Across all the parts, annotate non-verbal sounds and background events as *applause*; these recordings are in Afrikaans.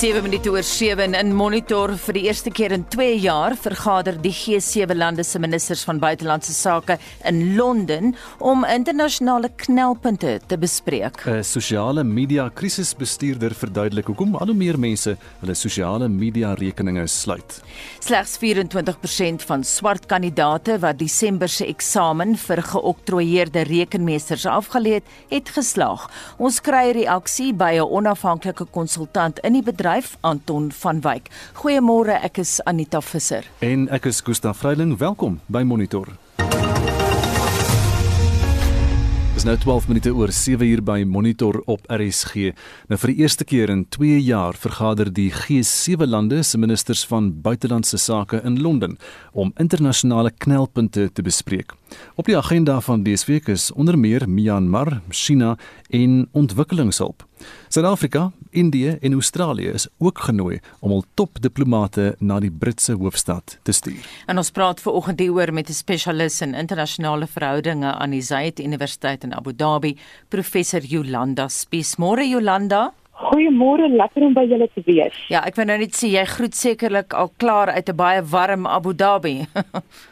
7 minute oor 7 in monitor vir die eerste keer in 2 jaar vergader die G7 lande se ministers van buitelandse sake in Londen om internasionale knelpunte te bespreek. 'n Sosiale media krisisbestuurder verduidelik hoekom al hoe meer mense hulle sosiale media rekeninge sluit. Slegs 24% van swart kandidate wat Desember se eksamen vir geoktroeëerde rekenmeesters afgelê het, het geslaag. Ons kry reaksie by 'n onafhanklike konsultant in die bedryf bedryf Anton van Wyk. Goeiemôre, ek is Anita Visser. En ek is Gustaf Vreiling. Welkom by Monitor. Dis nou 12 minute oor 7 uur by Monitor op RSG. Nou vir die eerste keer in 2 jaar vergader die G7 lande se ministers van buitelandse sake in Londen om internasionale knelpunte te bespreek. Op die agenda van dese week is onder meer Myanmar, China en ontwikkelingshulp. Suid-Afrika, Indië en Australië is ook genooi om al topdiplomate na die Britse hoofstad te stuur. En ons praat ver oggend hieroor met 'n spesialis in internasionale verhoudinge aan die Zayed Universiteit in Abu Dhabi, professor Jolanda Spies. Môre Jolanda. Goeiemôre, lekker om by julle te wees. Ja, ek wou nou net sê jy groet sekerlik al klaar uit 'n baie warm Abu Dhabi. *laughs*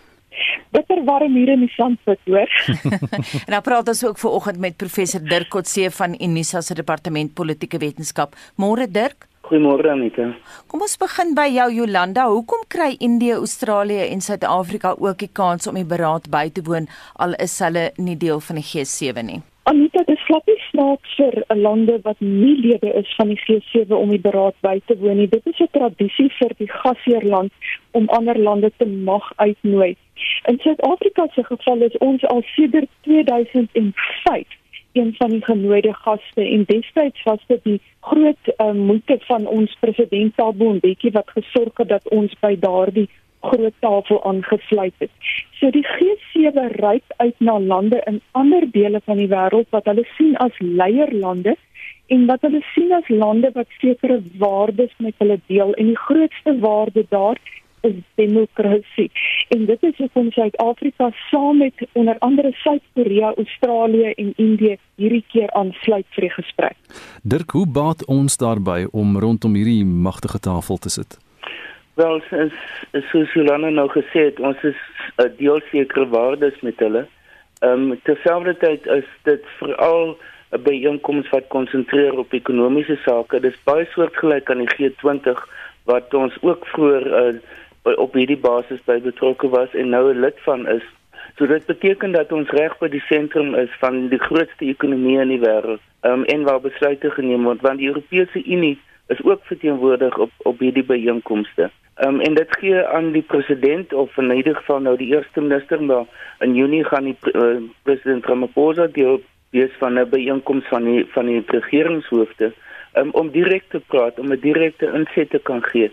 bitter warm hier in die Sandpit, hoor. *laughs* en dan praat ons ook ver oggend met professor Dirk Kotse van Unisa se departement politieke wetenskap. Môre Dirk. Goeiemôre Anita. Kom ons begin by jou Jolanda. Hoekom kry Indië, Australië en Suid-Afrika ook die kans om die beraad by te woon al is hulle nie deel van die G7 nie? Anita, dit slap nie snaaks vir 'n lande wat nie lede is van die G7 om die beraad by te woon nie. Dit is 'n tradisie vir die gasheerland om ander lande te mag uitnooi. In Suid-Afrika se geval is ons al sedert 2005 een van die genooide gaste en destyds was dit die groot uh, moeite van ons president Thabo Mbeki wat gesorg het dat ons by daardie groot tafel aangesluit het. So die G7 reik uit na lande in ander dele van die wêreld wat hulle sien as leierlande en wat hulle sien as lande wat sekere waardes met hulle deel en die grootste waarde daar is demokrasie. En dit is hoekom Suid-Afrika saam met onder andere Suid-Korea, Australië en Indië hierdie keer aansluit vir die gesprek. Dirk, hoe baat ons daarbey om rondom hierdie magtige tafel te sit? Wel, is, is soos Jolanda nou gesê het, ons is 'n uh, deel sekere waardes met hulle. Ehm um, terselfdertyd is dit veral 'n byeenkoms wat konsentreer op ekonomiese sake. Dit is baie soortgelyk aan die G20 wat ons ook vroeër uh, op hierdie basis by betrokke was en nou 'n lid van is. So dit beteken dat ons reg by die sentrum is van die grootste ekonomie in die wêreld. Ehm um, en waar besluite geneem word want die Europese Unie is ook verteenwoordig op op hierdie byeenkomste. Ehm um, en dit gee aan die president of in enige geval nou die eerste minister maar in Junie gaan die uh, president Ramaphosa deel wees van 'n byeenkoms van die van die regeringshoofde um, om direk te praat om 'n direkte inset te kan gee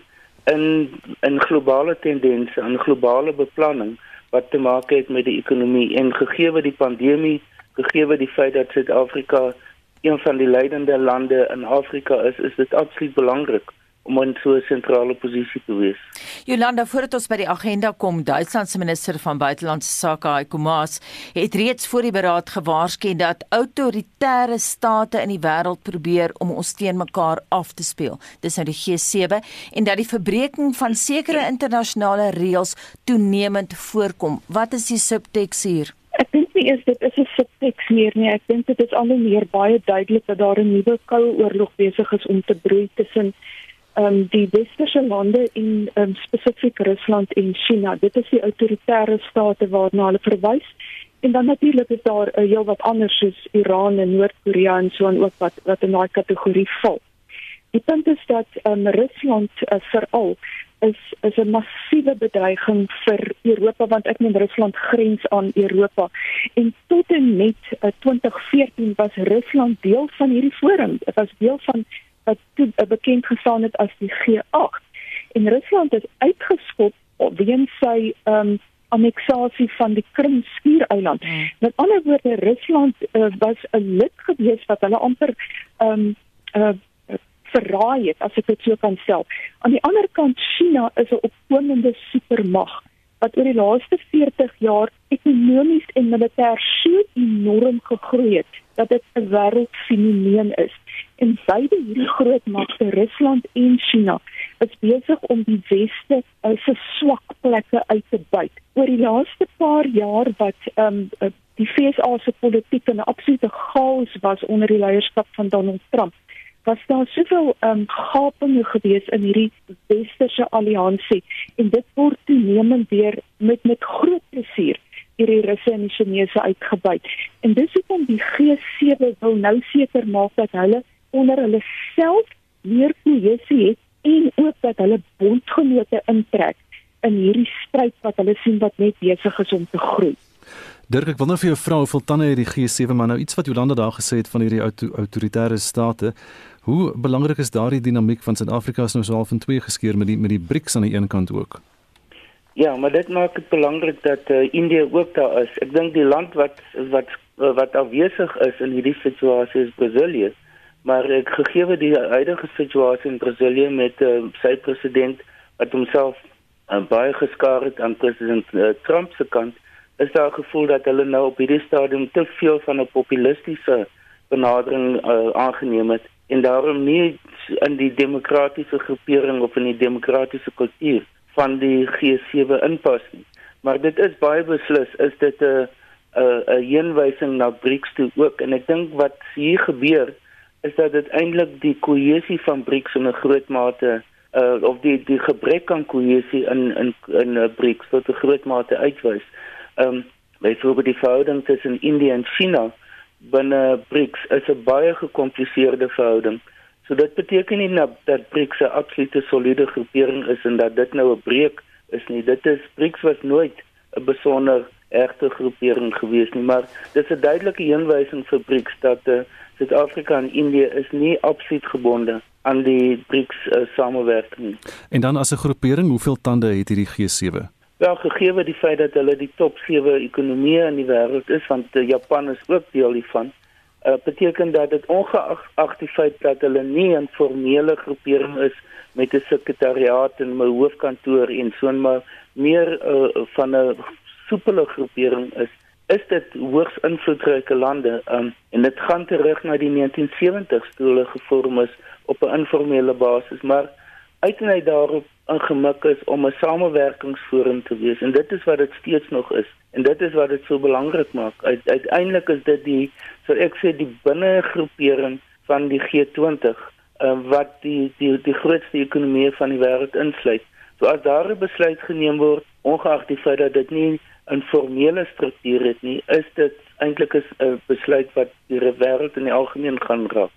in in globale tendense en globale beplanning wat te maak het met die ekonomie. En gegee word die pandemie gegee word die feit dat Suid-Afrika een van die leidende lande in Afrika is is dit absoluut belangrik om in so 'n sentrale posisie te wees. Jolanda, voordat ons by die agenda kom, Duitsland se minister van buitelandse sake, Heiko Maas, het reeds voor die beraad gewaarsku dat autoritaire state in die wêreld probeer om ons teen mekaar af te speel. Dis nou die G7 en dat die verbreeking van sekere internasionale reëls toenemend voorkom. Wat is die subteks hier? Ek dink nie eers dit is 'n subteks meer nie. Ek dink dit is al hoe meer baie duidelik dat daar 'n nuwe koue oorlog besig is om te broei tussen um, die westerse lande in um, spesifiek Rusland en China. Dit is die autoritaire state waarna hulle verwys. En dan natuurlik is daar uh, heel wat anders soos Iran en Noord-Korea en so en ook wat wat in daai kategorie val. Die punt is dat um, Rusland uh, veral is is 'n massiewe bedreiging vir Europa want ek meen Rusland grens aan Europa en tot en met uh, 2014 was Rusland deel van hierdie forum. Dit was deel van wat toe uh, bekend gestaan het as die G8 en Rusland is uitgeskop weens sy um, anneksasie van die Krim skiereiland. Mm. Met ander woorde Rusland uh, was 'n lid gewees wat hulle amper um, uh, verraai het as ek dit so kan stel. Aan die ander kant China is 'n opkomende supermag wat oor die laaste 40 jaar ekonomies en militêr so enorm gegroei het dat dit 'n wêreldfenomeen is. En beide hierdie groot magte, Rusland en China, is besig om die weste 'n swak plekke uit te buit. Oor die laaste paar jaar wat ehm um, die FSA se politiek 'n absolute chaos was onder die leierskap van Donald Trump was daar soveel ehm um, gapinge gewees in hierdie westerse alliansie en dit word toenemend weer met met groot plesier hierdie Russe en Chinese uitgebuit. En dis hoekom die G7 wil nou seker maak dat hulle onder hulle self meer kohesie het en ook dat hulle bondgenote intrek in hierdie stryd wat hulle sien wat net besig is om te groei. Dirk, ek wil nou vir jou vra hoeveel tande het die G7 maar nou iets wat Jolanda daar gesê het van hierdie auto, autoritaire state. Hoe belangrik is daardie dinamiek van Suid-Afrika as nou so half in twee geskeur met die met die BRICS aan die een kant ook? Ja, maar dit maak dit belangrik dat uh, India ook daar is. Ek dink die land wat wat wat afwesig is in hierdie situasie is Brasilië. Maar ek gegee die huidige situasie in Brasilië met uh, sy president wat homself uh, baie geskaar het aan president uh, Trump se kant, is daar gevoel dat hulle nou op hierdie stadium te veel van 'n populistiese benadering uh, aangeneem het en daarom nie in die demokratiese groepering of in die demokratiese kultuur van die G7 inpas nie. Maar dit is baie beslis is dit 'n 'n 'n heenwysing na BRICS toe ook en ek dink wat hier gebeur is dat dit eintlik die kohesie van BRICS in 'n groot mate uh, of die die gebrek aan kohesie in in in BRICS tot 'n groot mate uitwys. Ehm um, byvoorbeeld die verhouding tussen India en China binne BRICS is 'n baie gekompliseerde verhouding. So dit beteken nie dat, dat BRICS 'n absolute soliede groepering is en dat dit nou 'n breek is nie. Dit is BRICS was nooit 'n besonder egte groepering gewees nie, maar dis 'n duidelike heenwysing vir BRICS dat uh, Suid-Afrika en Indië is nie absoluut gebonde aan die BRICS uh, samewerking. En dan as 'n groepering, hoeveel tande het hierdie G7? Wel gegee die feit dat hulle die top 7 ekonomieë in die wêreld is, want uh, Japan is ook deel hiervan uh, beteken dat dit ongeag die feit dat hulle nie 'n formele groepering is met 'n sekretariaat en 'n hoofkantoor en so maar meer uh, van 'n soepele groepering is is dit hoogs invloedryke lande um, en dit gaan terug na die 1970s toe hulle gevorm is op 'n informele basis maar uiteindelik daarop ingemik is om 'n samewerkingsforum te wees en dit is wat dit steeds nog is en dit is wat dit so belangrik maak uiteindelik is dit die so ek sê die binnegroepering van die G20 uh, wat die die die grootste ekonomie van die wêreld insluit. So as daar 'n besluit geneem word, ongeag die feit dat dit nie 'n formele struktuur het nie, is dit eintlik 'n besluit wat die wêreld in die algemeen gaan raak.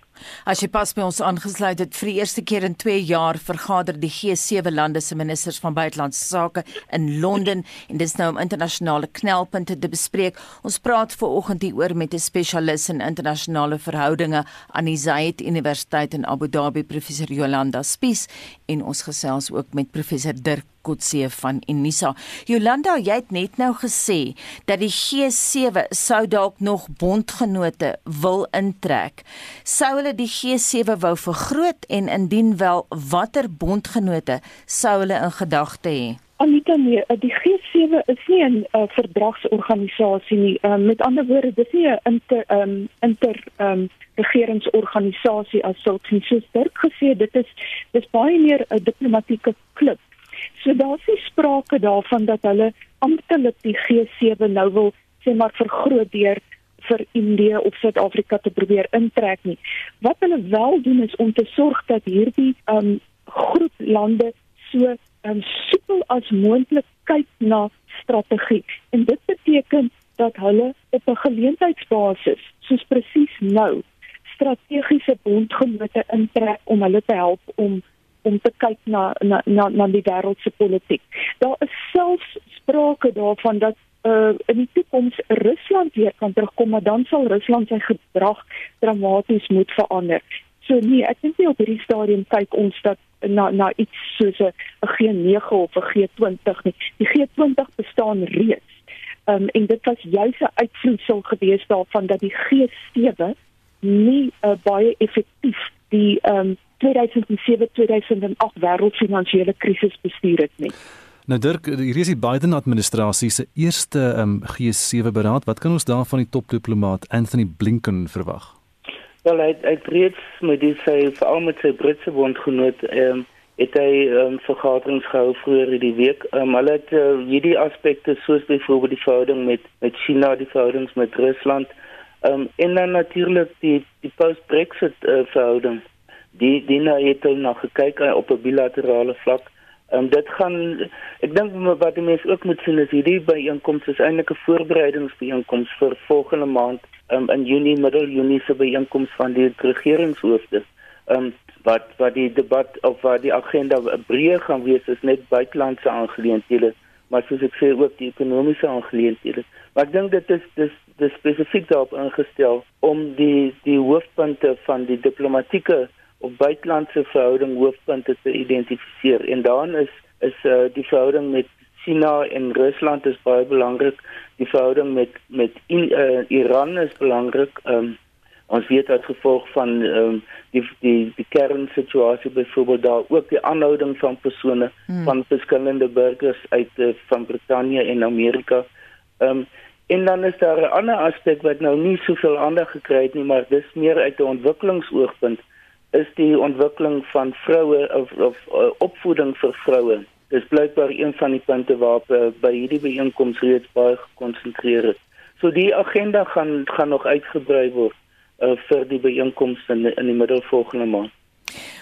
As jy pas by ons aangesluit het vir die eerste keer in 2 jaar vergader die G7 lande se ministers van buitelandse sake in Londen en dis nou om internasionale knelpunte te bespreek. Ons praat ver oggend hieroor met 'n spesialis in internasionale verhoudinge aan die Zayed Universiteit in Abu Dhabi, professor Yolanda Spies en ons gesels ook met professor Dirk Kotse van Unisa. Jolanda, jy het net nou gesê dat die G7 sou dalk nog bondgenote wil intrek. Sou hulle die G7 wou vergroot en indien wel watter bondgenote sou hulle in gedagte hê? Anita nee, eh, die G7 is nie 'n uh, verdragsorganisasie nie. Uh, met ander woorde, dis nie 'n inter um, inter um, regeringsorganisasie as sulks nie. Soos Dirk gesê, dit is dis baie meer 'n diplomatieke klub So daar's nie sprake daarvan dat hulle amptelik die G7 nou wil sê maar vergroot deur vir Indië of Suid-Afrika te probeer intrek nie. Wat hulle wel doen is om te sorg dat hierdie um groep lande so um soepel as moontlik kyk na strategie. En dit beteken dat hulle op 'n geleentheidsbasis, soos presies nou, strategiese bondgenote intrek om hulle te help om om te kyk na na na, na die wêreldse politiek. Daar is selfs sprake daarvan dat uh in die toekoms Rusland weer kan terugkom, maar dan sal Rusland sy gedrag dramaties moet verander. So nee, ek dink nie op hierdie stadium kyk ons dat na na iets soos 'n G9 of 'n G20 nie. Die G20 bestaan reeds. Um en dit was juis 'n uitvloeisel gewees daarvan dat die G7 nie uh, baie effektief die um 2007-2008 wêreldfinansiële krisis bestuur het nie. Nou Dirk, hier is die Biden administrasie se eerste um, G7 beraad. Wat kan ons daarvan die topdiplomaat Anthony Blinken verwag? Wel, hy hy reeds met die sy veral met sy Britse bondgenoot ehm um, het hy um, vergaderings gehou vroeër in die week. Um, hulle het uh, hierdie aspekte soos byvoorbeeld die verhouding met met China, die verhoudings met Rusland, um, en dan natuurlik die die post-Brexit uh, verhouding. Die nou het hulle nog gekyk uh, op 'n bilaterale vlak. Um, dit gaan ek dink wat die mense ook moet sien is hierdie byeenkomste is eintlik 'n voorbereidingsbyeenkoms vir volgende maand um, in Junie, middel Junie se byeenkoms van die regeringshoofde. Ehm um, wat wat die debat of wat die agenda breër gaan wees is net buitelandse aangeleenthede maar soos ek sê ook die ekonomiese aangeleenthede maar ek dink dit is dis dis spesifiek daarop ingestel om die die hoofpunte van die diplomatieke of buitelandse verhouding hoofpunte te identifiseer en daarin is is uh, die verhouding met China en Rusland is baie belangrik die verhouding met met in, uh, Iran is belangrik um, ons weet as gevolg van um, die die die kernsituasie byvoorbeeld daar ook die aanhouding van persone hmm. van verskillende burgers uit uh, van Brittanje en Amerika. Ehm um, en dan is daar 'n ander aspek wat nou nie soveel aandag gekry het nie, maar dis meer uit 'n ontwikkelingsoogpunt is die ontwikkeling van vroue of of uh, opvoeding vir vroue. Dis blykbaar een van die punte waarop uh, by hierdie byeenkoms reeds baie gekonsentreer is. So die agenda gaan gaan nog uitgebrei word uh, vir die byeenkoms in in die middel volgende maand.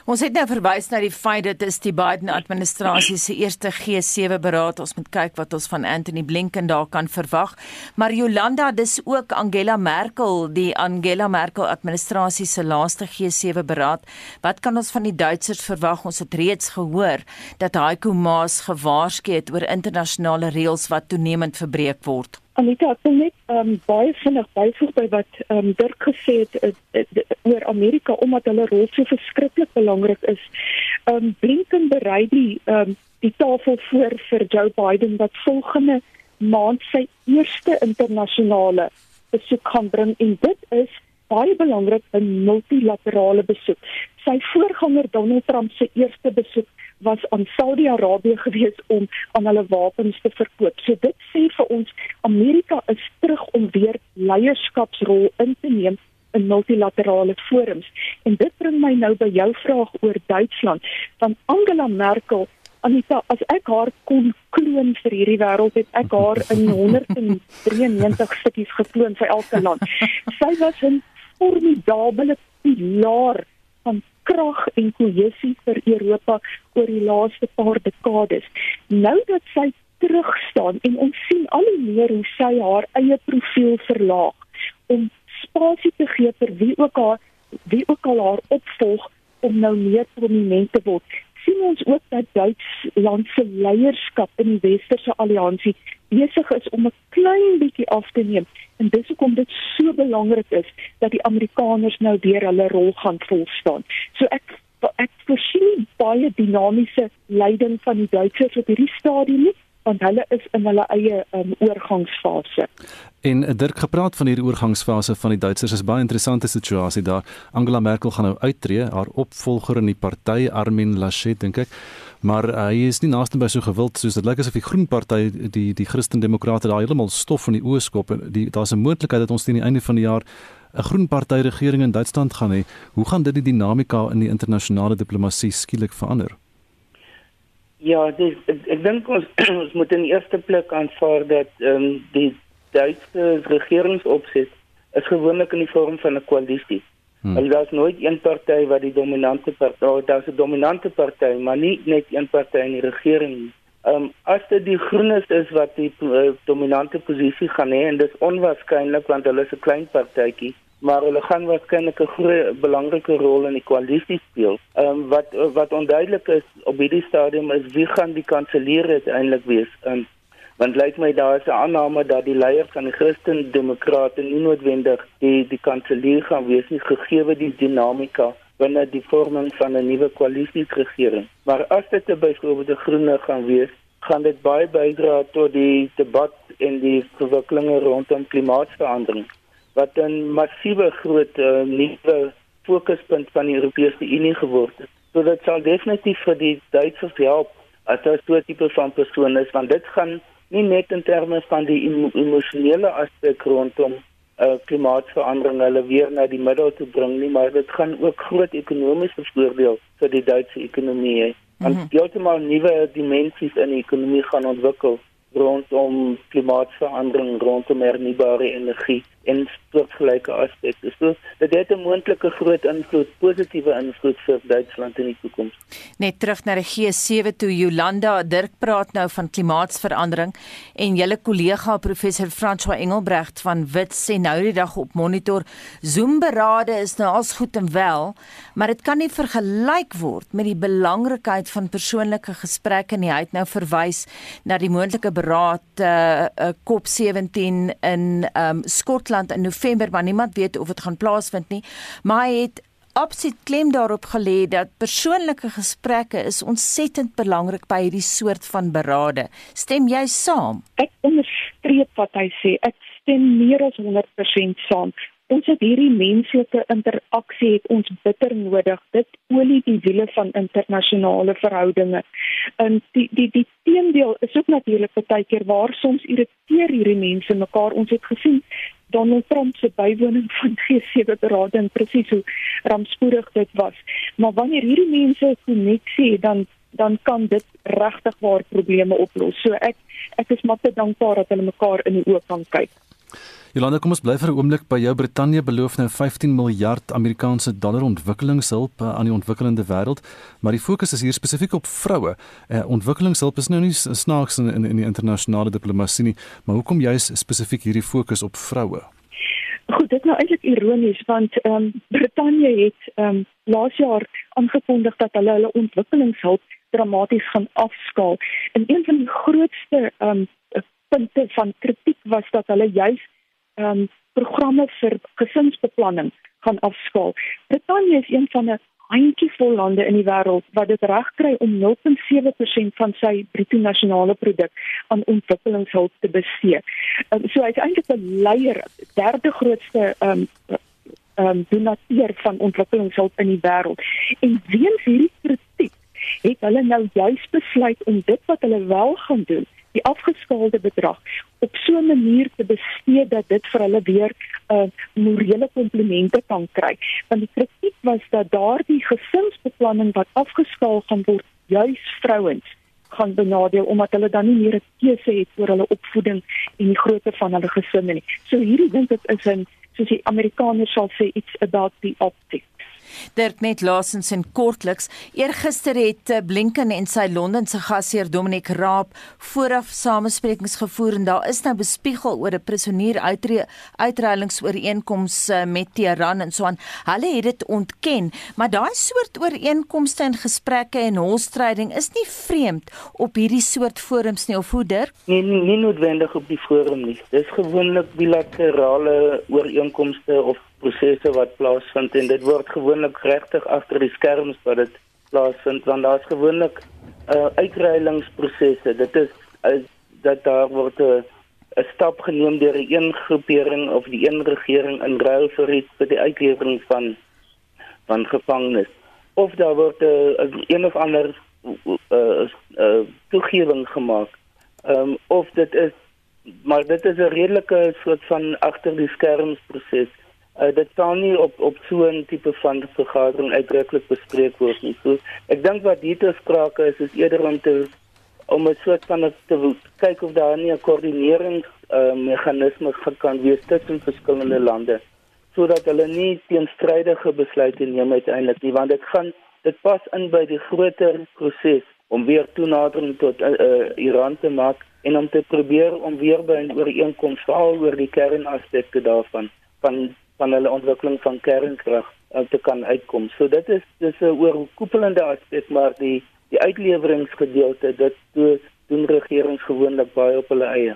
Ons het nou verwys na die feit dat dit die Biden administrasie se eerste G7 beraad. Ons moet kyk wat ons van Anthony Blinken daar kan verwag. Maar Jolanda, dis ook Angela Merkel, die Angela Merkel administrasie se laaste G7 beraad. Wat kan ons van die Duitsers verwag? Ons het reeds gehoor dat Heiko Maas gewaarsku het oor internasionale reëls wat toenemend verbreek word. Anita, ek wil net um, baie vinnig byvoeg by wat um, Dirk gesê het uh, uh, oor Amerika omdat hulle rol so verskriklik belangrik is. Um, Blinken berei die um, die tafel voor vir Joe Biden wat volgende maand sy eerste internasionale besoek gaan bring en dit is baie belangrik 'n multilaterale besoek. Sy voorganger Donald Trump se eerste besoek was aan Saudi-Arabië gewees om aan hulle wapens te verkoop. So dit sê vir ons Amerika is terug om weer leierskapsrol in te neem in multilaterale forums. En dit bring my nou by jou vraag oor Duitsland. Van Angela Merkel Anita, as ek haar kon kloon vir hierdie wêreld, het ek haar in *laughs* 193 stukkies gekloon vir elke land. Sy was 'n formidabele pilaar van krag en kohesie vir Europa oor die laaste paar dekades. Nou dat sy terug staan en ons sien al hoe meer hoe sy haar eie profiel verlaag om spasie te gee vir wie ook haar wie ook al haar opvolg om nou meer prominent te word sien ons ook dat Duitsland se leierskap in die westerse alliansie besig is om 'n klein bietjie af te neem en dis hoekom dit so belangrik is dat die Amerikaners nou weer hulle rol gaan volstaan. So ek ek voorsien baie dinamiese leiding van die Duitsers op hierdie stadium nie want hulle is in hulle eie um, oorgangsfase. En eh, Dirk gepraat van hierdie oorgangsfase van die Duitsers is baie interessante situasie daar. Angela Merkel gaan nou uittreë, haar opvolger in die party Armin Laschet dink ek. Maar uh, hy is nie naaste by so gewild soos dit lyk asof die Groen Party die die Christendemokrate daar heeltemal stof van die oë skop en die daar's 'n moontlikheid dat ons teen die einde van die jaar 'n Groen Party regering in Duitsland gaan hê. Hoe gaan dit die dinamika in die internasionale diplomatie skielik verander? Ja, dis ek, ek dink ons *clears throat* ons moet in eerste plek aanvaar dat ehm um, die Duitse regeringsopset is gewoonlik in die vorm van 'n koalisie. Hmm. Hulle daar's nooit een party wat die dominante party, oh, daar's 'n dominante party, maar nie net een party in die regering nie. Ehm um, as dit die Groenes is wat die uh, dominante posisie gaan hê en dit is onwaarskynlik want hulle is 'n klein partytjie maar hulle gaan waarskynlik 'n groot belangrike rol in die koalisie speel. Ehm um, wat wat onduidelik is op hierdie stadium is wie gaan die kanselier uiteindelik wees? Um, want lyk my daar is 'n aanname dat die leier van die Christen-Demokrate nie noodwendig die die kanselier gaan wees nie gegee die dinamika binne die vorming van 'n nuwe koalisieregering. Maar as dit byvoorbeeld 'n groene gaan wees, gaan dit baie bydra tot die debat en die verwikkelinge rondom klimaatsverandering wat 'n massiewe groot uh, nuwe fokuspunt van die Europese Unie geword het. So dit sal definitief vir die Duitsers help as 'n so 'n tipe van persoon is want dit gaan nie net in terme van die emo emosionele aspek rondom uh, klimaatsverandering hulle weer na die middel te bring nie maar dit gaan ook groot ekonomiese voordeel vir die Duitse ekonomie hê want mm -hmm. heeltemal nuwe dimensies in die ekonomie gaan ontwikkel rondom klimaatsverandering rondom hernubare energie en soortgelyke aspekte. So dit het 'n moontlike groot invloed, positiewe invloed vir Duitsland in die toekoms. Net terug na die G7 toe Jolanda Dirk praat nou van klimaatsverandering en julle kollega professor François Engelbrecht van Wit sê nou die dag op monitor Zoom berade is nou als goed en wel, maar dit kan nie vergelyk word met die belangrikheid van persoonlike gesprekke nie. Hy het nou verwys na die moontlike beraad uh, uh, COP17 in um, Skotland Skotland in November, maar niemand weet of dit gaan plaasvind nie. Maar hy het absoluut klem daarop gelê dat persoonlike gesprekke is ontsettend belangrik by hierdie soort van berade. Stem jy saam? Ek onderstreep wat hy sê. Ek stem meer as 100% saam. Ons het hierdie menslike interaksie het ons bitter nodig. Dit olie die wiele van internasionale verhoudinge. En die die die teendeel is ook natuurlik baie keer waar soms irriteer hierdie mense mekaar. Ons het gesien Donald Trump se bywoning van *laughs* G7 berading presies hoe rampspoedig dit was. Maar wanneer hierdie mense koneksie het, dan dan kan dit regtig waar probleme oplos. So ek ek is maar te dankbaar dat hulle mekaar in die oë kan kyk. Jolanda, kom ons bly vir 'n oomblik by jou. Brittanje beloof nou 15 miljard Amerikaanse dollar ontwikkelingshulp uh, aan die ontwikkelende wêreld, maar die fokus is hier spesifiek op vroue. Uh, ontwikkelingshulp is nou nie snaaks in in, in die internasionale diplomatie nie, maar hoekom juist spesifiek hierdie fokus op vroue? Goed, dit is nou eintlik ironies want ehm um, Brittanje het ehm um, laas jaar aangekondig dat hulle hulle ontwikkelingshulp dramaties gaan afskaal. En een van die grootste ehm um, punte van kritiek was dat hulle juist ehm um, programme vir gesinsbeplanning gaan afskaal. Brittanje is een van 'n handjievol lande in die wêreld wat dit reg kry om 0.7% van sy bruto nasionale produk aan ontwikkelingshulp te bestee. Um, so hy is eintlik 'n leier, derde grootste ehm um, ehm um, donateur van ontwikkelingshulp in die wêreld. En weens hierdie kritiek het hulle nou juis besluit om dit wat hulle wel gaan doen die afgeskaalde bedrag op so 'n manier te bestee dat dit vir hulle weer 'n uh, morele komplimente kan kry. Want die kritiek was dat daardie gesinsbeplanning wat afgeskaal gaan word, juis vrouens gaan benadeel omdat hulle dan nie meer 'n keuse het oor hulle opvoeding en die grootte van hulle gesinne nie. So hierdie dink ek is 'n soos die Amerikaners sal sê it's about the optics. Dirk net laasens en kortliks eergister het eh, Blinken en sy Londense gasheer Dominic Raab vooraf samesprekings gevoer en daar is nou bespiegel oor 'n prisoneer uitruilingsooreenkoms eh, met Teheran en so aan. Hulle het dit ontken, maar daai soort ooreenkomste en gesprekke en holstryding is nie vreemd op hierdie soort forums nie of hoe Dirk? Nee, nie noodwendig op die forum nie. Dis gewoonlik bilaterale ooreenkomste of prosesse wat plaasvind en dit word gewoonlik regtig agter die skerms wat dit plaasvind want daar's gewoonlik uh, uitruilingsprosesse dit is uh, dat daar word 'n uh, stap geneem deur 'n een groepering of die een regering in ruil vir iets vir die uitlewering van van gevangenes of daar word 'n uh, een of ander uh, uh, toegewing gemaak um, of dit is maar dit is 'n redelike soort van agter die skerms proses uh, dit staan nie op op so 'n tipe van vergadering uitdruklik bespreek word nie. So ek dink wat hier te sprake is is eerder om te om 'n soort van te kyk of daar nie 'n koördinerings uh, meganisme kan wees tussen verskillende lande sodat hulle nie teenstrydige besluite neem uiteindelik nie want dit gaan dit pas in by die groter proses om weer toenadering tot uh, uh, Iran te maak en om te probeer om weer by 'n ooreenkoms val oor die kernaspekte daarvan van van hulle ontwikkeling van kernkrag uh, te kan uitkom. So dit is dis 'n oorkoepelende aspek maar die die uitleweringsgedeelte dit doen regerings gewoonlik baie op hulle eie.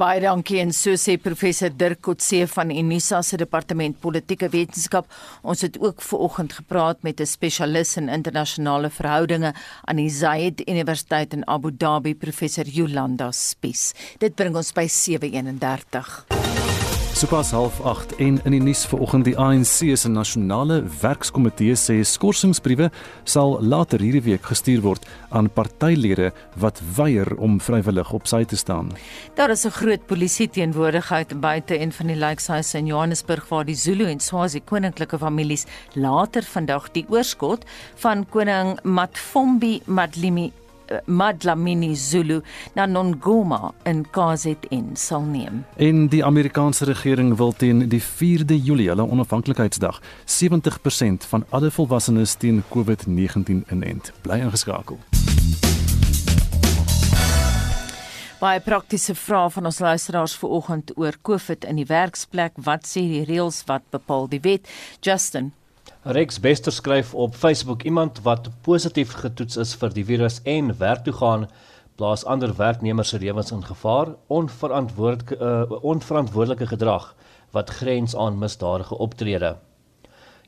Baie dankie en so sê professor Dirk Kotse van Unisa se departement politieke wetenskap. Ons het ook ver oggend gepraat met 'n spesialis in internasionale verhoudinge aan die Zayed Universiteit in Abu Dhabi, professor Yolanda Spies. Dit bring ons by 7:31. Sopas half 8 en in die nuus vanoggend die ANC se nasionale werkskomitee sê skorsingsbriewe sal later hierdie week gestuur word aan partylede wat weier om vrywillig op sy te staan. Daar is 'n groot polisie teenwoordigheid buite een van die lijkhuise in Johannesburg waar die Zulu en Swazi koninklike families later vandag die oorskot van koning Matfombi Madlimi Madlamini Zulu na Nongoma in KZN sal neem. En die Amerikaanse regering wil teen die 4de Julie, hulle onafhanklikheidsdag, 70% van alle volwassenes teen COVID-19 inent. Bly ingeskakel. Baie praktiese vrae van ons luisteraars vanoggend oor COVID in die werksplek. Wat sê die reëls wat bepaal die wet? Justin Rex Bester skryf op Facebook iemand wat positief getoets is vir die virus en werk toe gaan plaas ander werknemers se lewens in gevaar onverantwoordelike uh, onverantwoordelike gedrag wat grens aan misdadige optrede.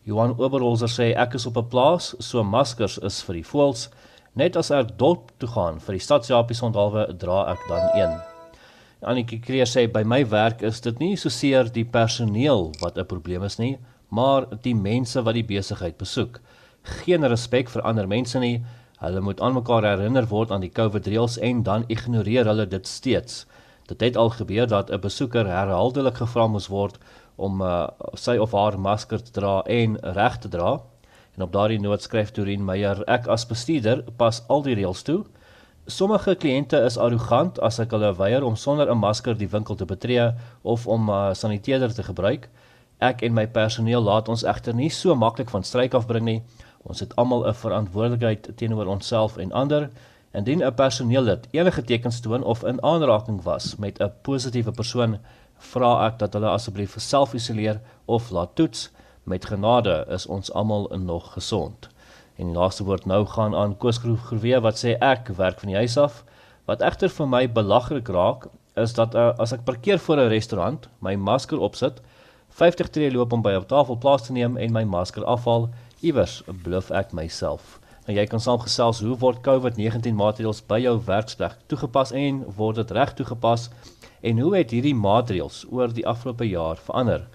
Johan Oberholzer sê ek is op 'n plaas so maskers is vir die voëls net as ek dorp toe gaan vir die stadsjapies onthaalwe dra ek dan een. Annetjie Kreer sê by my werk is dit nie so seer die personeel wat 'n probleem is nie maar die mense wat die besigheid besoek. Geen respek vir ander mense nie. Hulle moet aan mekaar herinner word aan die COVID reëls en dan ignoreer hulle dit steeds. Dit het al gebeur dat 'n besoeker herhaaldelik gevra moes word om uh, sy of haar masker te dra en reg te dra. En op daardie noot skryf Dorien Meyer: Ek as bestuurder pas al die reëls toe. Sommige kliënte is arrogant as ek hulle weier om sonder 'n masker die winkel te betree of om 'n uh, saniteerder te gebruik. Ek en my personeel laat ons egter nie so maklik van stryk afbring nie. Ons het almal 'n verantwoordelikheid teenoor onsself en ander. Indien 'n personeellid enige tekens toon of in aanraking was met 'n positiewe persoon, vra ek dat hulle asseblief self-isoleer of laat toets. Met genade is ons almal nog gesond. En die laaste woord nou gaan aan Koosgroewe wat sê ek werk van die huis af. Wat egter vir my belaglik raak, is dat uh, as ek parkeer voor 'n restaurant, my masker opsit, 50 tree loop om by 'n tafel plaas te neem en my masker afhaal, iewers bluf ek myself. Nou jy kan saamgesels hoe word COVID-19 maatreëls by jou werksplek toegepas en word dit reg toegepas en hoe het hierdie maatreëls oor die afgelope jaar verander?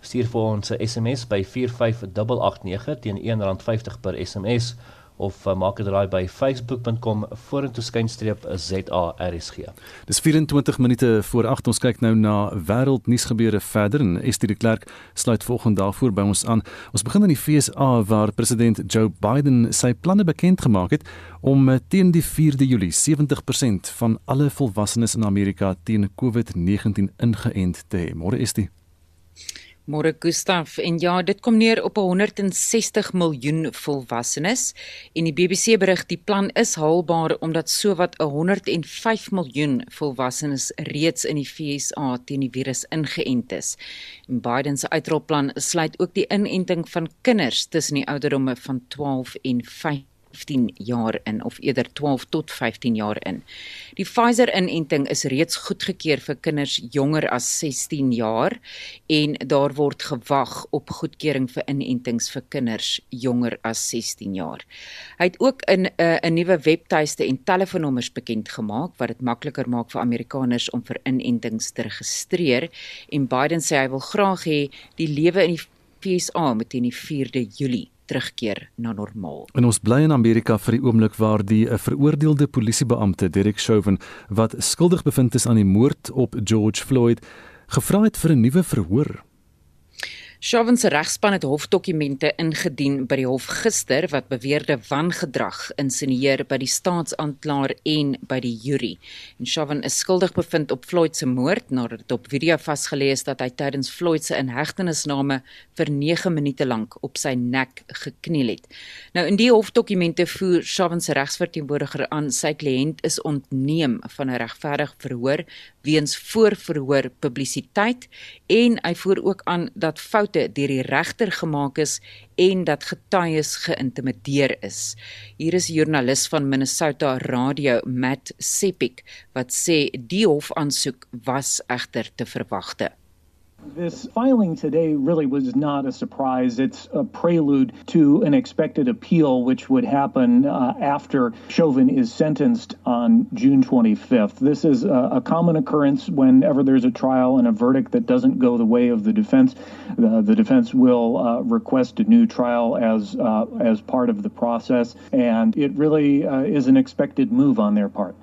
Stuur vir ons 'n SMS by 45889 teen R1.50 per SMS of uh, maak 'n draai by facebook.com vorentoe skynstreep ZARSG. Dis 24 minute voor 8 ons kyk nou na wêreldnuusgebeure verder en Estie de Klerk sluit volgende daarvoor by ons aan. Ons begin in die FSA waar president Joe Biden sy planne bekend gemaak het om eh, teen die 4de Julie 70% van alle volwassenes in Amerika teen COVID-19 ingeënt te hê. Môre dit Môre Gustaf en ja, dit kom neer op 160 miljoen volwassenes en die BBC berig die plan is haalbaar omdat sowat 105 miljoen volwassenes reeds in die FSA teen die virus ingeënt is. En Biden se uitrolplan sluit ook die inenting van kinders tussen die ouderdomme van 12 en 15 15 jaar in of eerder 12 tot 15 jaar in. Die Pfizer-inenting is reeds goedgekeur vir kinders jonger as 16 jaar en daar word gewag op goedkeuring vir inentings vir kinders jonger as 16 jaar. Hy het ook in 'n uh, 'n nuwe webtuiste en telefoonnommers bekend gemaak wat dit makliker maak vir Amerikaners om vir inentings te registreer en Biden sê hy wil graag hê die lewe in die FSA moet teen die 4de Julie terugkeer na normaal. En ons bly in Amerika vir die oomblik waar die 'n veroordeelde polisiebeampte, Derek Chauvin, wat skuldig bevind is aan die moord op George Floyd, gevra het vir 'n nuwe verhoor. Chauvin se regspan het hofdokumente ingedien by die hof gister wat beweerde wangedrag insinieer by die staatsaanklaer en by die jury. En Chauvin is skuldig bevind op Floyd se moord nadat dit op video vasgelê is dat hy tydens Floyd se inhegtenisname vir 9 minute lank op sy nek gekniel het. Nou in die hofdokumente voer Chauvin se regsverteenwoordiger aan sy kliënt is ontneem van 'n regverdige verhoor weens voorverhoor publisiteit en hy voer ook aan dat foute deur die regter gemaak is en dat getuies geïntimideer is. Hier is joernalis van Minnesota Radio Matt Sepik wat sê die hofaansoek was egter te verwagte. This filing today really was not a surprise. It's a prelude to an expected appeal, which would happen uh, after Chauvin is sentenced on June 25th. This is a, a, common occurrence whenever there's a trial and a verdict that doesn't go the way of the defense. The, the defense will uh, request a new trial as uh, as part of the process, and it really uh, is an expected move on their part.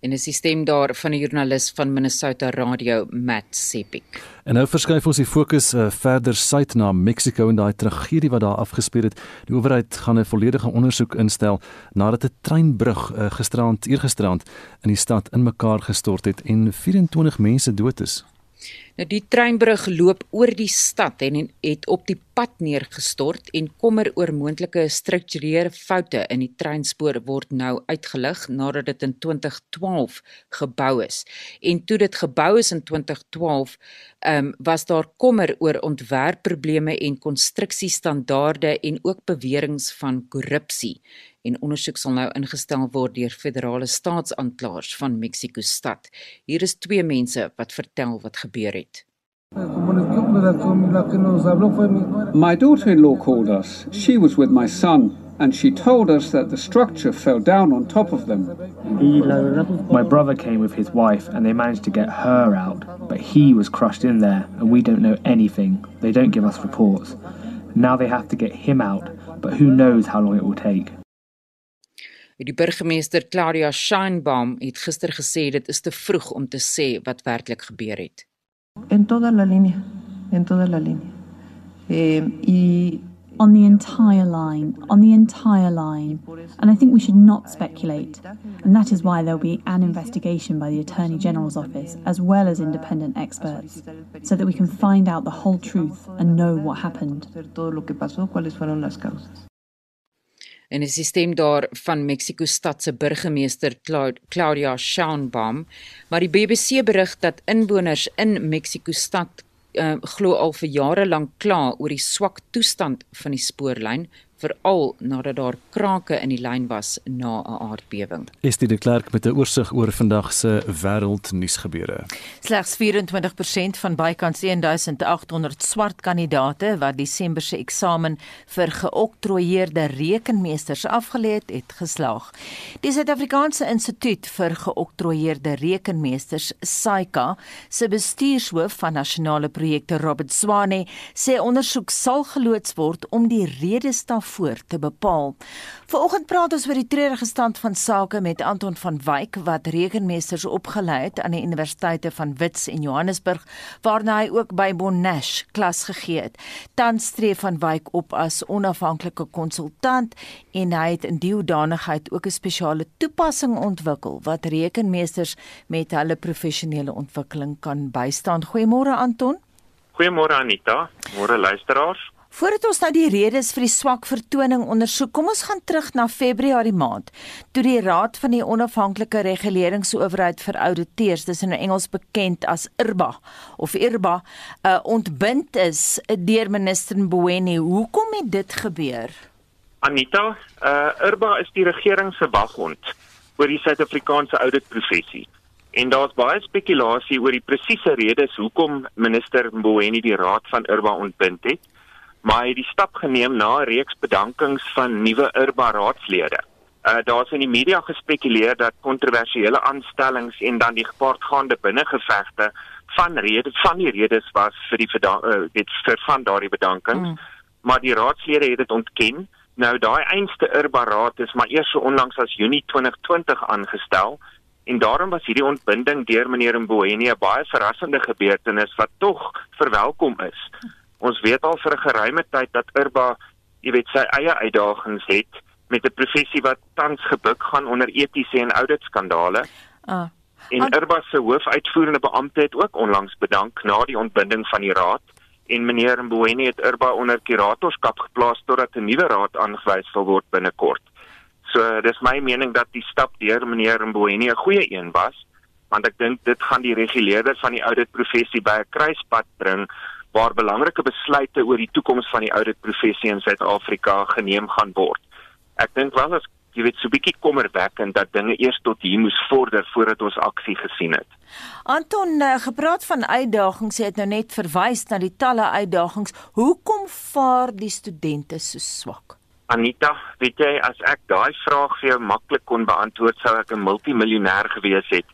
En is die stem daar van 'n joernalis van Minnesota Radio Matt Sepik. En nou verskuif ons die fokus uh, verder suid na Mexiko en daai tragedie wat daar afgespeel het. Die owerheid gaan 'n volledige ondersoek instel nadat 'n treinbrug uh, gisterand eergisterand in die stad in mekaar gestort het en 24 mense dood is. Nou die treinbrug loop oor die stad en het op die pad neergestort en kommer oor moontlike strukturele foute in die treinspoor word nou uitgelig nadat dit in 2012 gebou is. En toe dit gebou is in 2012, ehm um, was daar kommer oor ontwerpprobleme en konstruksiestandaarde en ook beweringe van korrupsie en ondersoek sal nou ingestel word deur federale staatsaanklaers van Mexico stad. Hier is twee mense wat vertel wat gebeur het. My daughter-in-law called us. She was with my son and she told us that the structure fell down on top of them. My brother came with his wife and they managed to get her out, but he was crushed in there and we don't know anything. They don't give us reports. Now they have to get him out, but who knows how long it will take. Die burgemeester Claudia Scheinbaum het gister gesê dit is te vroeg om te sê wat werklik gebeur het. En toda la línea, en toda la línea. Eh, y on the entire line, on the entire line. And I think we should not speculate. And that is why there'll be an investigation by the Attorney General's office as well as independent experts so that we can find out the whole truth and know what happened. En is die stem daar van Mexico stad se burgemeester Claudia Sheinbaum, maar die BBC berig dat inwoners in Mexico stad uh, glo al vir jare lank kla oor die swak toestand van die spoorlyn veral nadat daar krake in die lyn was na 'n aardbewing. Estie de Klerk met 'n oorsig oor vandag se wêreldnuusgebeure. Slegs 24% van bykans 1800 swart kandidate wat Desember se eksamen vir geoktroeëerde rekenmeesters afgelê het, het geslaag. Die Suid-Afrikaanse Instituut vir Geoktroeëerde Rekenmeesters, SAICA, se bestuurshoof van nasionale projekte, Robert Swane, sê ondersoek sal geloods word om die redes daarvoor voor te bepaal. Vanoggend praat ons oor die treurige stand van sake met Anton van Wyk wat rekenmeesters opgelei het aan die universiteite van Wits en Johannesburg waarna hy ook by Monash klas gegee het. Tans streef van Wyk op as onafhanklike konsultant en hy het in die hoedanigheid ook 'n spesiale toepassing ontwikkel wat rekenmeesters met hulle professionele ontwikkeling kan bystaan. Goeiemôre Anton. Goeiemôre Anita, môre luisteraars. Voordat ons nou die redes vir die swak vertoning ondersoek, kom ons gaan terug na Februarie maand, toe die Raad van die Onafhanklike Reguleringsowerheid vir Ouditeurs, dis in Engels bekend as IRBA of IRBA, uh, ontbind is deur minister Mboweni. Hoekom het dit gebeur? Anita, uh, IRBA is die regering se waghond oor die Suid-Afrikaanse ouditprofessie. En daar's baie spekulasie oor die presiese redes hoekom minister Mboweni die raad van IRBA ontbind het maar hy het die stap geneem na 'n reeks bedankings van nuwe Urba raadslede. Uh daar's in die media gespekuleer dat kontroversiële aanstellings en dan die gepaardgaande binnengevegte van rede van die redes was vir die uh, dit vir van daardie bedankings. Mm. Maar die raadslede het dit ontken. Nou daai einste Urba raad is maar eers so onlangs as Junie 2020 aangestel en daarom was hierdie ontbinding deur meneer Mboweni 'n baie verrassende gebeurtenis wat tog verwelkom is. Ons weet al vir 'n geruime tyd dat Urba, jy weet, sy eie uitdagings het met 'n professie wat tans gebuk gaan onder etiese en audit skandale. Ah. En Urba se hoofuitvoerende beampte het ook onlangs bedank na die ontbinding van die raad en meneer Mboweni het Urba onder kuratorskap geplaas totdat 'n nuwe raad aangewys sal word binnekort. So dis my mening dat die stap deur meneer Mboweni 'n goeie een was want ek dink dit gaan die reguleerders van die auditprofessie by 'n kruispunt bring waar belangrike besluite oor die toekoms van die auditprofessie in Suid-Afrika geneem gaan word. Ek dink wel as jy weet so bietjie kommerwekkend dat dinge eers tot hier moes vorder voordat ons aksie gesien het. Anton uh, gepraat van uitdagings, jy het nou net verwys na die talle uitdagings. Hoekom vaar die studente so swak? Anita, weet jy as ek daai vraag vir jou maklik kon beantwoord sou ek 'n multimiljonêr gewees het.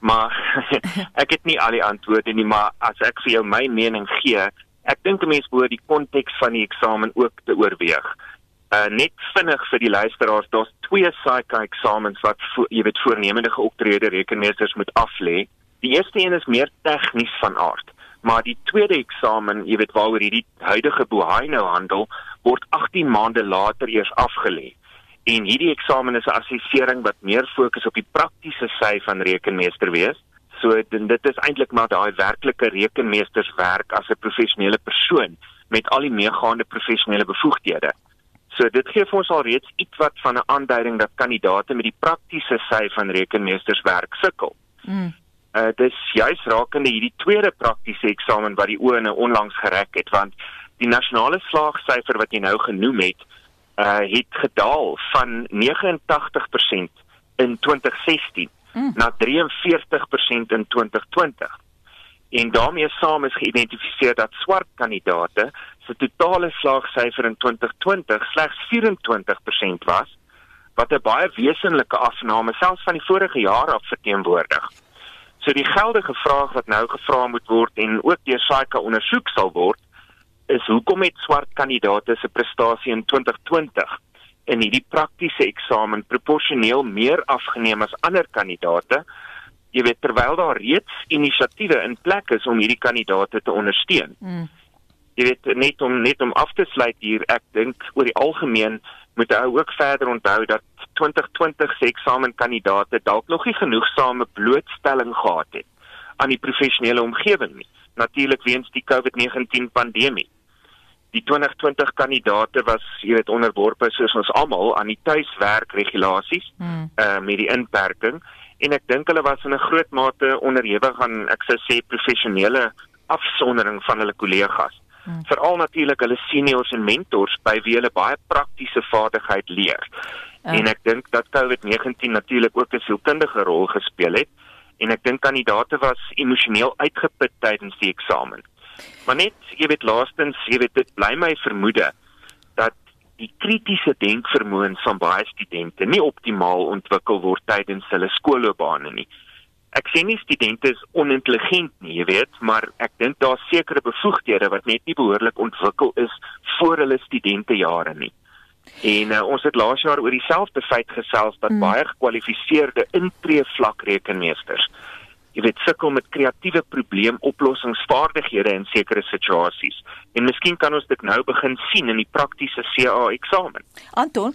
Maar *laughs* ek het nie al die antwoorde nie, maar as ek vir jou my mening gee, ek dink 'n mens behoort die konteks van die eksamen ook te oorweeg. Uh net vinnig vir die luisteraars, daar's twee SAICA eksamens wat vo, jy weet voornemende geoptrede rekenmeesters moet aflê. Die eerste een is meer tegnies van aard, maar die tweede eksamen, jy weet waaroor hierdie huidige bohaai nou handel, word 18 maande later eers afgelê. En hierdie eksamen is 'n assessering wat meer fokus op die praktiese sy van rekenmeester wees. So dit is eintlik maar daai werklike rekenmeesterswerk as 'n professionele persoon met al die meegaande professionele bevoegdhede. So dit gee vir ons al reeds iets wat van 'n aanduiding dat kandidaate met die praktiese sy van rekenmeesterswerk sukkel. Mm. Uh dis juist rakende hierdie tweede praktiese eksamen wat die oë nou onlangs gereg het want die nasionale slaagsyfer wat jy nou genoem het uh het gedaal van 89% in 2016 mm. na 43% in 2020. En daarmee saam is geïdentifiseer dat swart kandidate se totale slaagsyfer in 2020 slegs 24% was, wat 'n baie wesenlike afname selfs van die vorige jaar af verteenwoordig. So die geldige vraag wat nou gevra moet word en ook deur SAICA ondersoek sal word, is hoekom het swart kandidaate se prestasie in 2020 in hierdie praktiese eksamen proporsioneel meer afgeneem as ander kandidate? Jy weet terwyl daar reeds inisiatiewe in plek is om hierdie kandidate te ondersteun. Mm. Jy weet net om net om af te sluit hier, ek dink oor die algemeen moet hy ook verder onthou dat 2020 se eksamenkandidate dalk nog nie genoegsame blootstelling gehad het aan die professionele omgewing nie natuurlik weens die COVID-19 pandemie die 2020 kandidate was jy weet onderworpe soos ons almal aan die tuiswerk regulasies hmm. uh, met die inperking en ek dink hulle was in 'n groot mate onderhewig aan ek sou sê professionele afsondering van hulle kollegas hmm. veral natuurlik hulle seniors en mentors by wie hulle baie praktiese vaardigheid leer uh. en ek dink dat COVID-19 natuurlik ook 'n sielkundige rol gespeel het en ek dink kandidate was emosioneel uitgeput tydens die eksamen Maar net, jy weet laastens, jy weet dit bly my vermoede dat die kritiese denkvermoëns van baie studente nie optimaal ontwikkel word tydens hulle skoolloopbane nie. Ek sê nie studente is onintelligent nie, jy weet, maar ek dink daar sekere bevoegdhede wat net nie behoorlik ontwikkel is voor hulle studentejare nie. En uh, ons het laas jaar oor dieselfde feit gesels dat hmm. baie gekwalifiseerde intree vlak rekenmeesters jy weet sukkel met kreatiewe probleemoplossingsvaardighede in sekere situasies. En miskien kan ons dit nou begin sien in die praktiese CA eksamen. Anton,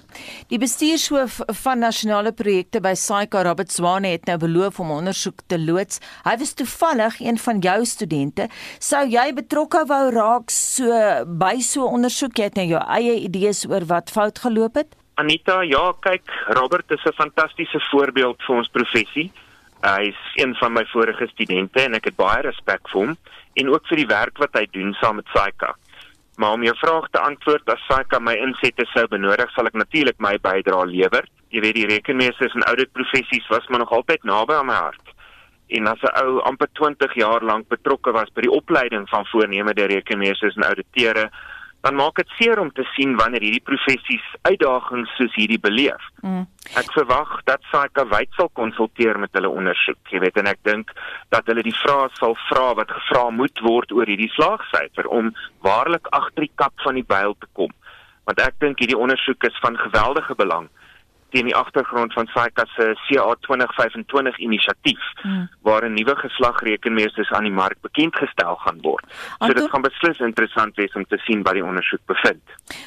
die bestuurshoof van nasionale projekte by SAICA Robert Swane het nou beloof om ondersoek te loods. Hy was toevallig een van jou studente. Sou jy betrokke wou raak so by so ondersoek? Jy het nou jou eie idees oor wat fout geloop het? Anita, ja, kyk, Robert is 'n fantastiese voorbeeld vir ons professie. Hy is een van my vorige studente en ek het baie respek vir hom en ook vir die werk wat hy doen saam met Saika. Maar om jou vraag te antwoord, as Saika my insette sou benodig, sal ek natuurlik my bydrae lewer. Jy weet die rekenmeesters en audit professies was maar nog altyd naby aan my hart. En as 'n ou amper 20 jaar lank betrokke was by die opleiding van voornemende rekenmeesters en auditeure, dan maak dit seer om te sien wanneer hierdie professies uitdagings soos hierdie beleef. Mm. Ek verwag dat SAICA wyd sal konsulteer met hulle ondersoek, jy weet en ek dink dat hulle die vrae sal vra wat gevra moet word oor hierdie slaagsyfer om waarlik agter die kap van die byl te kom. Want ek dink hierdie ondersoek is van geweldige belang teen die agtergrond van SAICA se CA 2025 inisiatief hmm. waar 'n nuwe geslag rekenmeesters aan die mark bekend gestel gaan word. So Anton, dit gaan beslis interessant wees om te sien wat die ondersoek bevind.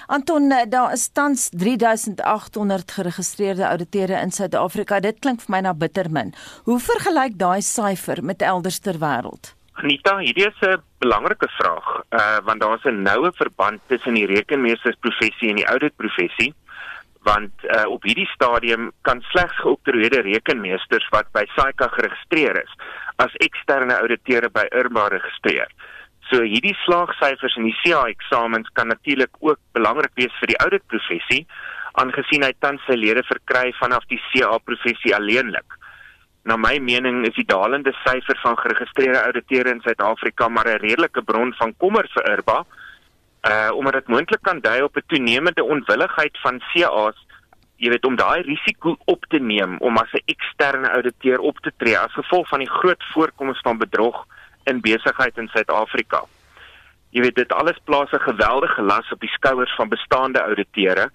Anton, eh, daar is tans 3800 geregistreerde ouditeure in Suid-Afrika. Dit klink vir my na bitter min. Hoe vergelyk daai syfer met elders ter wêreld? Anita, hierdie is 'n belangrike vraag, uh want daar's 'n noue verband tussen die rekenmeestersprofessie en die auditprofessie want uh, op hierdie stadium kan slegs geoktroeëerde rekenmeesters wat by SAICA geregistreer is as eksterne ouditeure by IRMA registreer. So hierdie slaagsyfers in die CA eksamens kan natuurlik ook belangrik wees vir die auditprofessie aangesien hy tans sy lede verkry vanaf die CA professie alleenlik. Na my mening is die dalende syfer van geregistreerde ouditeure in Suid-Afrika maar 'n redelike bron van kommer vir IRBA, uh omdat dit moontlik kan dui op 'n toenemende onwilligheid van CA's jy weet om daai risiko op te neem om as 'n eksterne ouditeur op te tree as gevolg van die groot voorkoms van bedrog in besigheid in Suid-Afrika. Jy weet dit alles plaas 'n geweldige las op die skouers van bestaande auditeure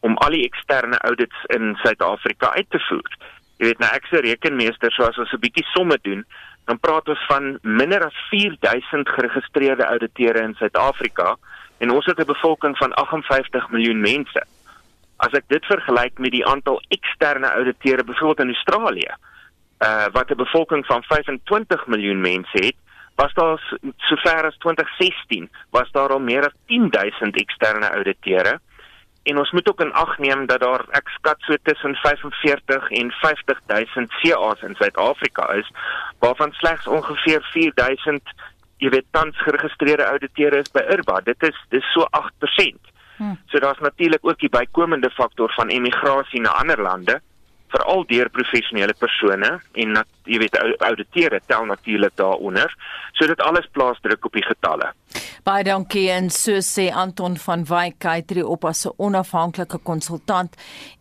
om al die eksterne audits in Suid-Afrika uit te voer. Jy weet nou ek se rekenmeester so as ons 'n bietjie somme doen, dan praat ons van minder as 4000 geregistreerde auditeure in Suid-Afrika en ons het 'n bevolking van 58 miljoen mense. As ek dit vergelyk met die aantal eksterne auditeure byvoorbeeld in Australië, uh wat 'n bevolking van 25 miljoen mense het, was daar sover as 2016 was daar al meer as 10000 eksterne auditeure. En ons moet ook in ag neem dat daar ek skat so tussen 45 en 50000 CA's in Suid-Afrika is, waarvan slegs ongeveer 4000 jy weet tans geregistreerde auditeure is by IRBA. Dit is dis so 8%. Hmm. So daar's natuurlik ook die bykomende faktor van emigrasie na ander lande veral deur professionele persone en jy weet auditeure tel natuurlik daaronder. So dit alles plaas druk op die getalle. Baie dankie en so sê Anton van Wyk hy tree op as 'n onafhanklike konsultant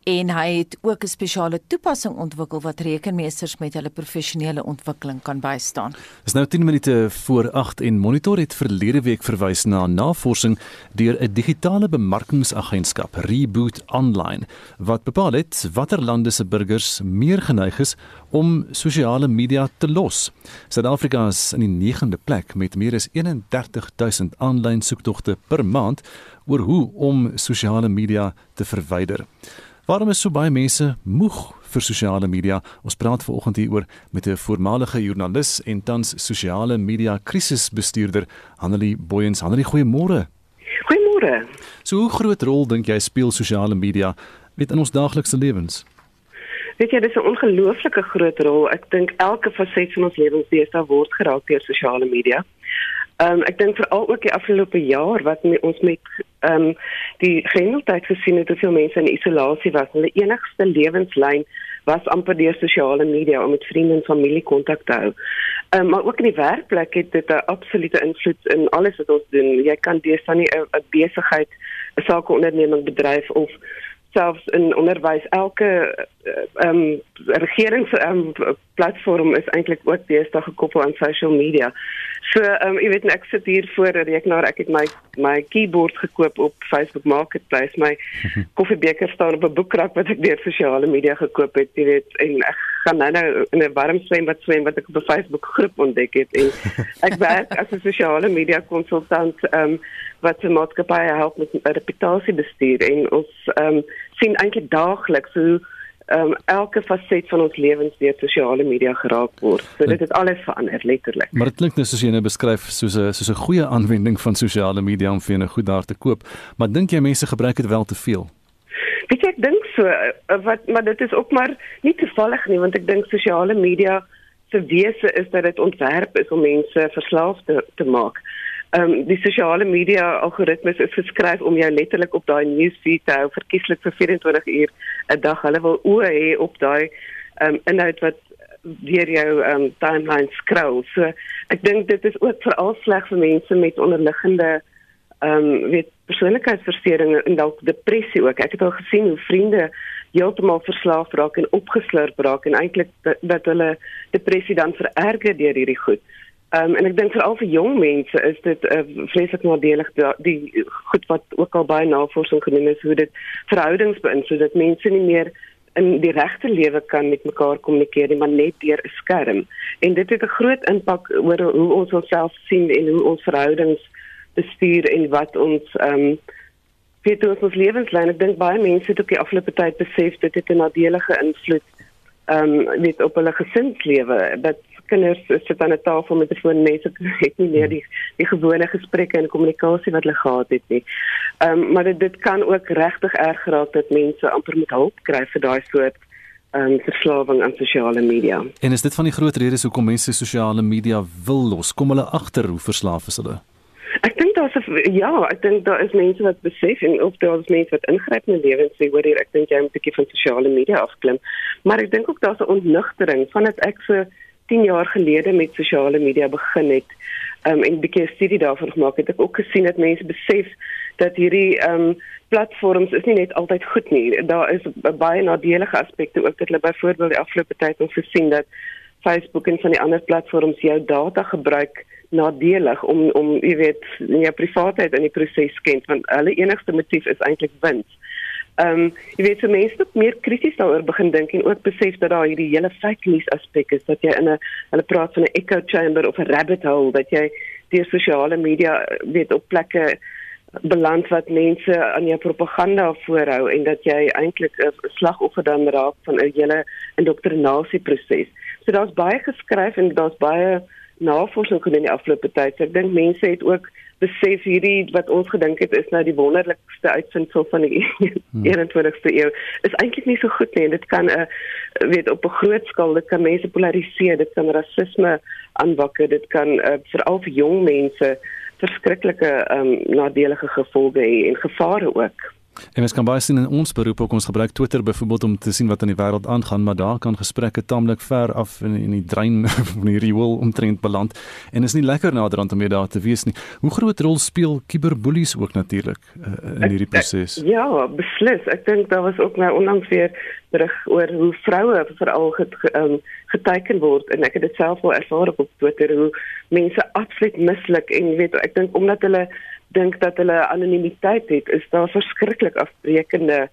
en hy het ook 'n spesiale toepassing ontwikkel wat rekenmeesters met hulle professionele ontwikkeling kan bystaan. Dis nou 10 minute voor 8 en Monitor het verlede week verwys na navorsing deur 'n digitale bemarkingsagentskap Reboot Online wat bepaal het watter lande se burgers meer geneig is om sosiale media te los. Suid-Afrika is in die 9de plek met meer as 31000 aanlyn soektogte per maand oor hoe om sosiale media te verwyder. Waarom is so baie mense moeg vir sosiale media? Ons praat vanoggend hieroor met 'n voormalige joernalis en tans sosiale media krisisbestuurder Hanelie Booyens. Hanelie, goeiemôre. Goeiemôre. So hoe groot rol dink jy speel sosiale media weet in ons daaglikse lewens? Weet jy, dis 'n ongelooflike groot rol. Ek dink elke faset van ons lewens deesdae word geraak deur sosiale media. Ehm um, ek dink veral ook die afgelope jaar wat me, ons met ehm um, die grendeltyd gesien het hoeveel mense in isolasie was. Hulle enigste lewenslyn was amper deur sosiale media om met vriende en familie kontak te hou. Ehm um, maar ook in die werkplek het dit 'n absolute invloed in alles wat ons doen. Jy kan deesdae nie 'n besigheid, 'n sakeonderneming bedryf of selfs in onderwys elke ehm um, regerings um, platform is eintlik ook deesdae gekoppel aan social media. So ehm um, jy weet ek sit hier voor 'n rekenaar, ek het my my keyboard gekoop op Facebook Marketplace, my *laughs* koffiebeker staan op 'n boekrak wat ek deur sosiale media gekoop het, jy weet en ek gaan nou nou in 'n warm swembad swem wat ek op 'n Facebook groep ontdek het en *laughs* ek werk as 'n sosiale media konsultant ehm um, wat se maatskappye help met reputasiebestuur en ons ehm um, sien eintlik daagliks hoe um, elke faset van ons lewens deur sosiale media geraak word. So dit het alles verander letterlik. Maar dit klink net soos jy nou beskryf soos 'n soos 'n goeie aanwending van sosiale media om vir 'n goed daar te koop. Maar dink jy mense gebruik dit wel te veel? Weet jy, ek dink so eh, wat maar dit is ook maar nie toevallig nie want ek dink sosiale media se wese is dat dit ontwerp is om mense verslaaf te, te maak ehm um, die sosiale media algoritmes is geskryf om jou letterlik op daai newsfeed te hou verkieslik vir 24 uur 'n dag. Hulle wil oë hê op daai ehm um, inhoud wat deur jou ehm um, timeline scroll. So ek dink dit is ook veral sleg vir mense met onderliggende ehm um, weet persoonlikheidsversteurings en dalk depressie ook. Ek het al gesien hoe vriende heeltemal verslaaf raak en opgeslurp raak en eintlik dat, dat hulle depressie dan vererger deur hierdie goed. Um, en ek dink veral vir jong mense is dit uh, vreeslik nadelig die goed wat ook al baie navorsing gedoen is hoe dit verhoudings beïnvloed dat mense nie meer in die regte lewe kan met mekaar kommunikeer nie maar net deur 'n skerm. En dit het 'n groot impak oor hoe ons onsself sien en hoe ons verhoudings bestuur en wat ons ehm um, weet ons ons lewenslyn. Ek dink baie mense het op die afgelope tyd besef dit het 'n nadelige invloed ehm um, net op hulle gesinslewe dat kinders sit aan 'n tafel met 'n foon mense het nie meer die die gewone gesprekke en kommunikasie wat hulle gehad het nie. Ehm um, maar dit, dit kan ook regtig erg geraak dat mense amper met hulp kry vir daai soort ehm um, verslawing aan sosiale media. En is dit van die groot redes hoekom mense sosiale media wil los? Kom hulle agter hoe verslaaf is hulle? Ek dink daar's ja, ek dink daar is mense wat besef en of daar is mense wat ingryp in lewens sê hoor hier ek dink jy moet 'n bietjie van sosiale media afklim. Maar ek dink ook daar's 'n ontnugtering vandat ek so 10 jaar gelede met sosiale media begin het um, en 'n bietjie studie daarvan gemaak het. Ek ook gesien dat mense besef dat hierdie um, platforms is nie net altyd goed nie. Daar is baie nadelige aspekte ook dat hulle byvoorbeeld die afgelope tyd ons gesien dat Facebook en van die ander platforms jou data gebruik nadelig om om jy weet jou privaatheid in die proses skend want hulle enigste motief is eintlik wins. Ehm um, jy weet so mense moet meer krities daaroor begin dink en ook besef dat daar hierdie hele fake news aspek is dat jy in 'n hulle praat van 'n echo chamber of 'n rabbit hole dat jy deur sosiale media weet op plekke beland wat mense aan jou propaganda voorhou en dat jy eintlik 'n slagoffer dan raak van 'n hele indoktrinasieproses. So daar's baie geskryf en daar's baie navorsing gedoen in die afgelope tyd. So ek dink mense het ook besef hierdie wat ons gedink het is nou die wonderlikste uitvindsel van die hmm. *laughs* 21ste eeu is eintlik nie so goed nie. Dit kan 'n weet op 'n groot skaal dit kan mense polariseer, dit kan rasisme aanwakker, dit kan uh, veral vir jong mense verskriklike um, nadelige gevolge hê en gevare ook. En mens kan baie sien in ons beroep ook ons gebruik Twitter byvoorbeeld om te sien wat in die wêreld aangaan, maar daar kan gesprekke taamlik ver af in in die drein *laughs* van die riool omtrent beland en is nie lekker naderhand om daar te wees nie. Hoe groot rol speel cyberbullies ook natuurlik uh, in hierdie proses? Ja, beslis. Ek dink daar was ook nou onlangs weer terug oor hoe vroue veral get, um, geteken word en ek het dit self al ervaar op Twitter hoe mense absoluut mislik en weet ek dink omdat hulle dink dat hulle anonimiteit het, is daar verskriklik afbreekende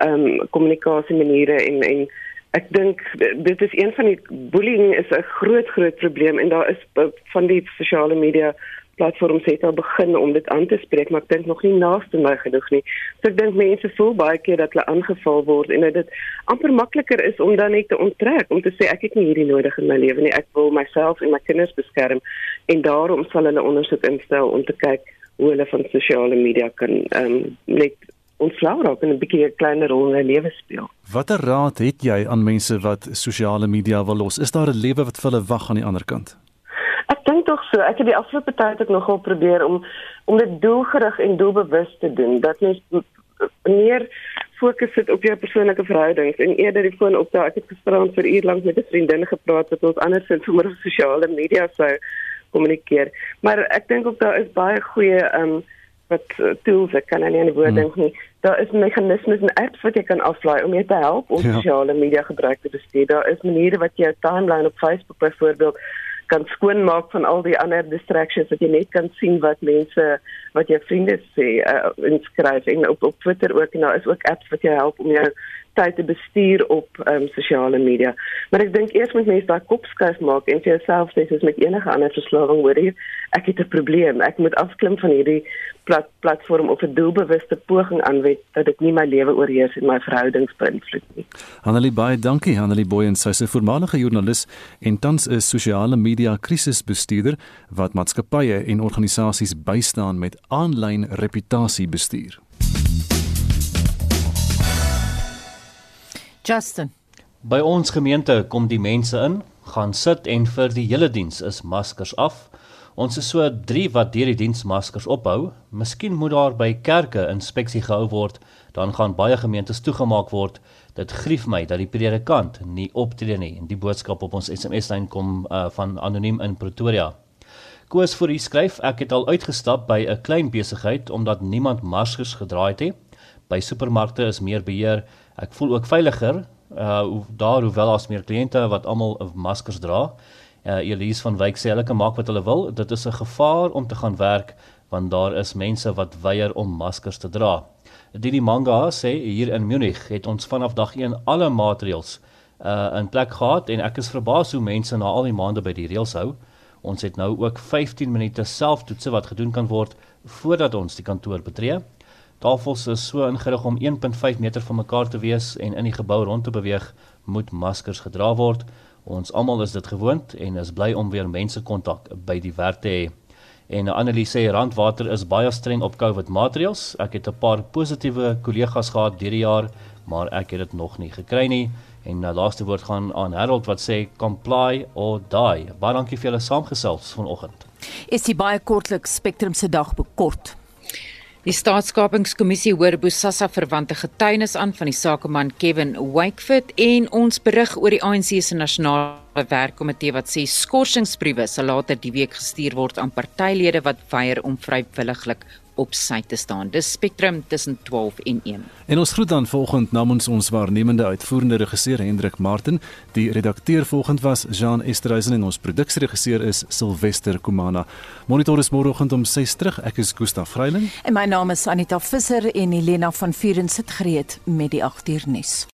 ehm um, kommunikasie maniere en en ek dink dit is een van die bullying is 'n groot groot probleem en daar is van die sosiale media platforms het al begin om dit aan te spreek maar ek dink nog nie naaste my genoeg nie. So ek dink mense voel baie keer dat hulle aangeval word en dat dit amper makliker is om dan net te onttrek om te sê ek het nie hierdie nodig in my lewe nie. Ek wil myself en my kinders beskerm en daarom sal hulle ondersoek instel om te kyk hoe hulle van sosiale media kan ehm um, net ontslaa raak en 'n bietjie 'n kleiner rol in hulle lewe speel. Watter raad het jy aan mense wat sosiale media wil los? Is daar 'n lewe wat vir hulle wag aan die ander kant? Ek dink tog so. Ek het die afgelope tyd ook nogal probeer om om dit doelgerig en doelbewus te doen. Dat mens meer fokus sit op jou persoonlike verhoudings en eerder die foon op daai ek het gisterand vir uur lank met 'n vriendin gepraat wat ons andersins sommer op sosiale media sou kommunikeer. Maar ek dink ook daar is baie goeie um wat uh, tools ek kan nie aan die woord hmm. dink nie. Daar is meganismes en apps wat jy kan aflaai om jou te help om ja. sosiale media gebruik te bestuur. Daar is maniere wat jy jou timeline op Facebook byvoorbeeld kan skoonmaak van al die ander distractions wat jy net kan sien wat mense wat jou vriende sê uh, inskryf en op op Twitter ook en daar is ook apps wat jou help om jou tyd te bestuur op um, sosiale media. Maar ek dink eers moet mense daai kop skuif maak en vir jouself sê soos met enige ander verslawing hoor jy, ek het 'n probleem. Ek moet afklim van hierdie plat, platform of 'n doelbewuste poging aanwend dat dit nie my lewe oorheers en my verhoudings beïnvloed nie. Hanelie baie dankie Hanelie Boyen, sy is 'n voormalige joernalis en tans 'n sosiale media krisisbestuurder wat maatskappye en organisasies bystaan met aanlyn reputasiebestuur. Justin. By ons gemeente kom die mense in, gaan sit en vir die hele diens is maskers af. Ons is so 3 wat deur die diens maskers ophou. Miskien moet daar by kerke inspeksie gehou word, dan gaan baie gemeentes toegemaak word. Dit grief my dat die predikant nie optree nie. Die boodskap op ons SMS-lyn kom uh, van anoniem in Pretoria. Koos vir u skryf, ek het al uitgestap by 'n klein besigheid omdat niemand maskers gedra het nie. By supermarkte is meer beheer Ek voel ook veiliger uh daar hoewel daar's meer kliënte wat almal maskers dra. Uh Elise van Wyk sê hulle kan maak wat hulle wil. Dit is 'n gevaar om te gaan werk want daar is mense wat weier om maskers te dra. Didi Manga sê hier in Munich het ons vanaf dag 1 alle maatreëls uh in plek gehad en ek is verbaas hoe mense na al die maande by die reëls hou. Ons het nou ook 15 minute selftoetse wat gedoen kan word voordat ons die kantoor betree. Tafels is so ingerig om 1.5 meter van mekaar te wees en in die gebou rond te beweeg, moet maskers gedra word. Ons almal is dit gewoond en is bly om weer mense kontak by die werk te hê. En Annelie sê Randwater is baie streng op COVID maatreëls. Ek het 'n paar positiewe kollegas gehad hierdie jaar, maar ek het dit nog nie gekry nie. En nou laaste woord gaan aan Harold wat sê comply or die. Baie dankie vir julle saamgesels vanoggend. Is die baie kortliks Spectrum se dag bekort. Die staatskapingskommissie hoor Bosasa verwante getuienis aan van die sakeman Kevin Wakeford en ons berig oor die ANC se nasionale werkkomitee wat sê skorsingsbriewe sal later die week gestuur word aan partylede wat weier om vrywilliglik op sy te staan. Dis Spectrum tussen 12 en 1. En ons groet dan vanoggend namens ons waarnemende uitvoerende regisseur Hendrik Martin, die redakteur vanoggend was Jean Esterhuizen en ons produksieregisseur is Silwester Komana. Monitor is môreoggend om 6 terug. Ek is Gustaf Greiling en my naam is Anita Visser en Helena van Vuren sit gereed met die 8 uur nuus.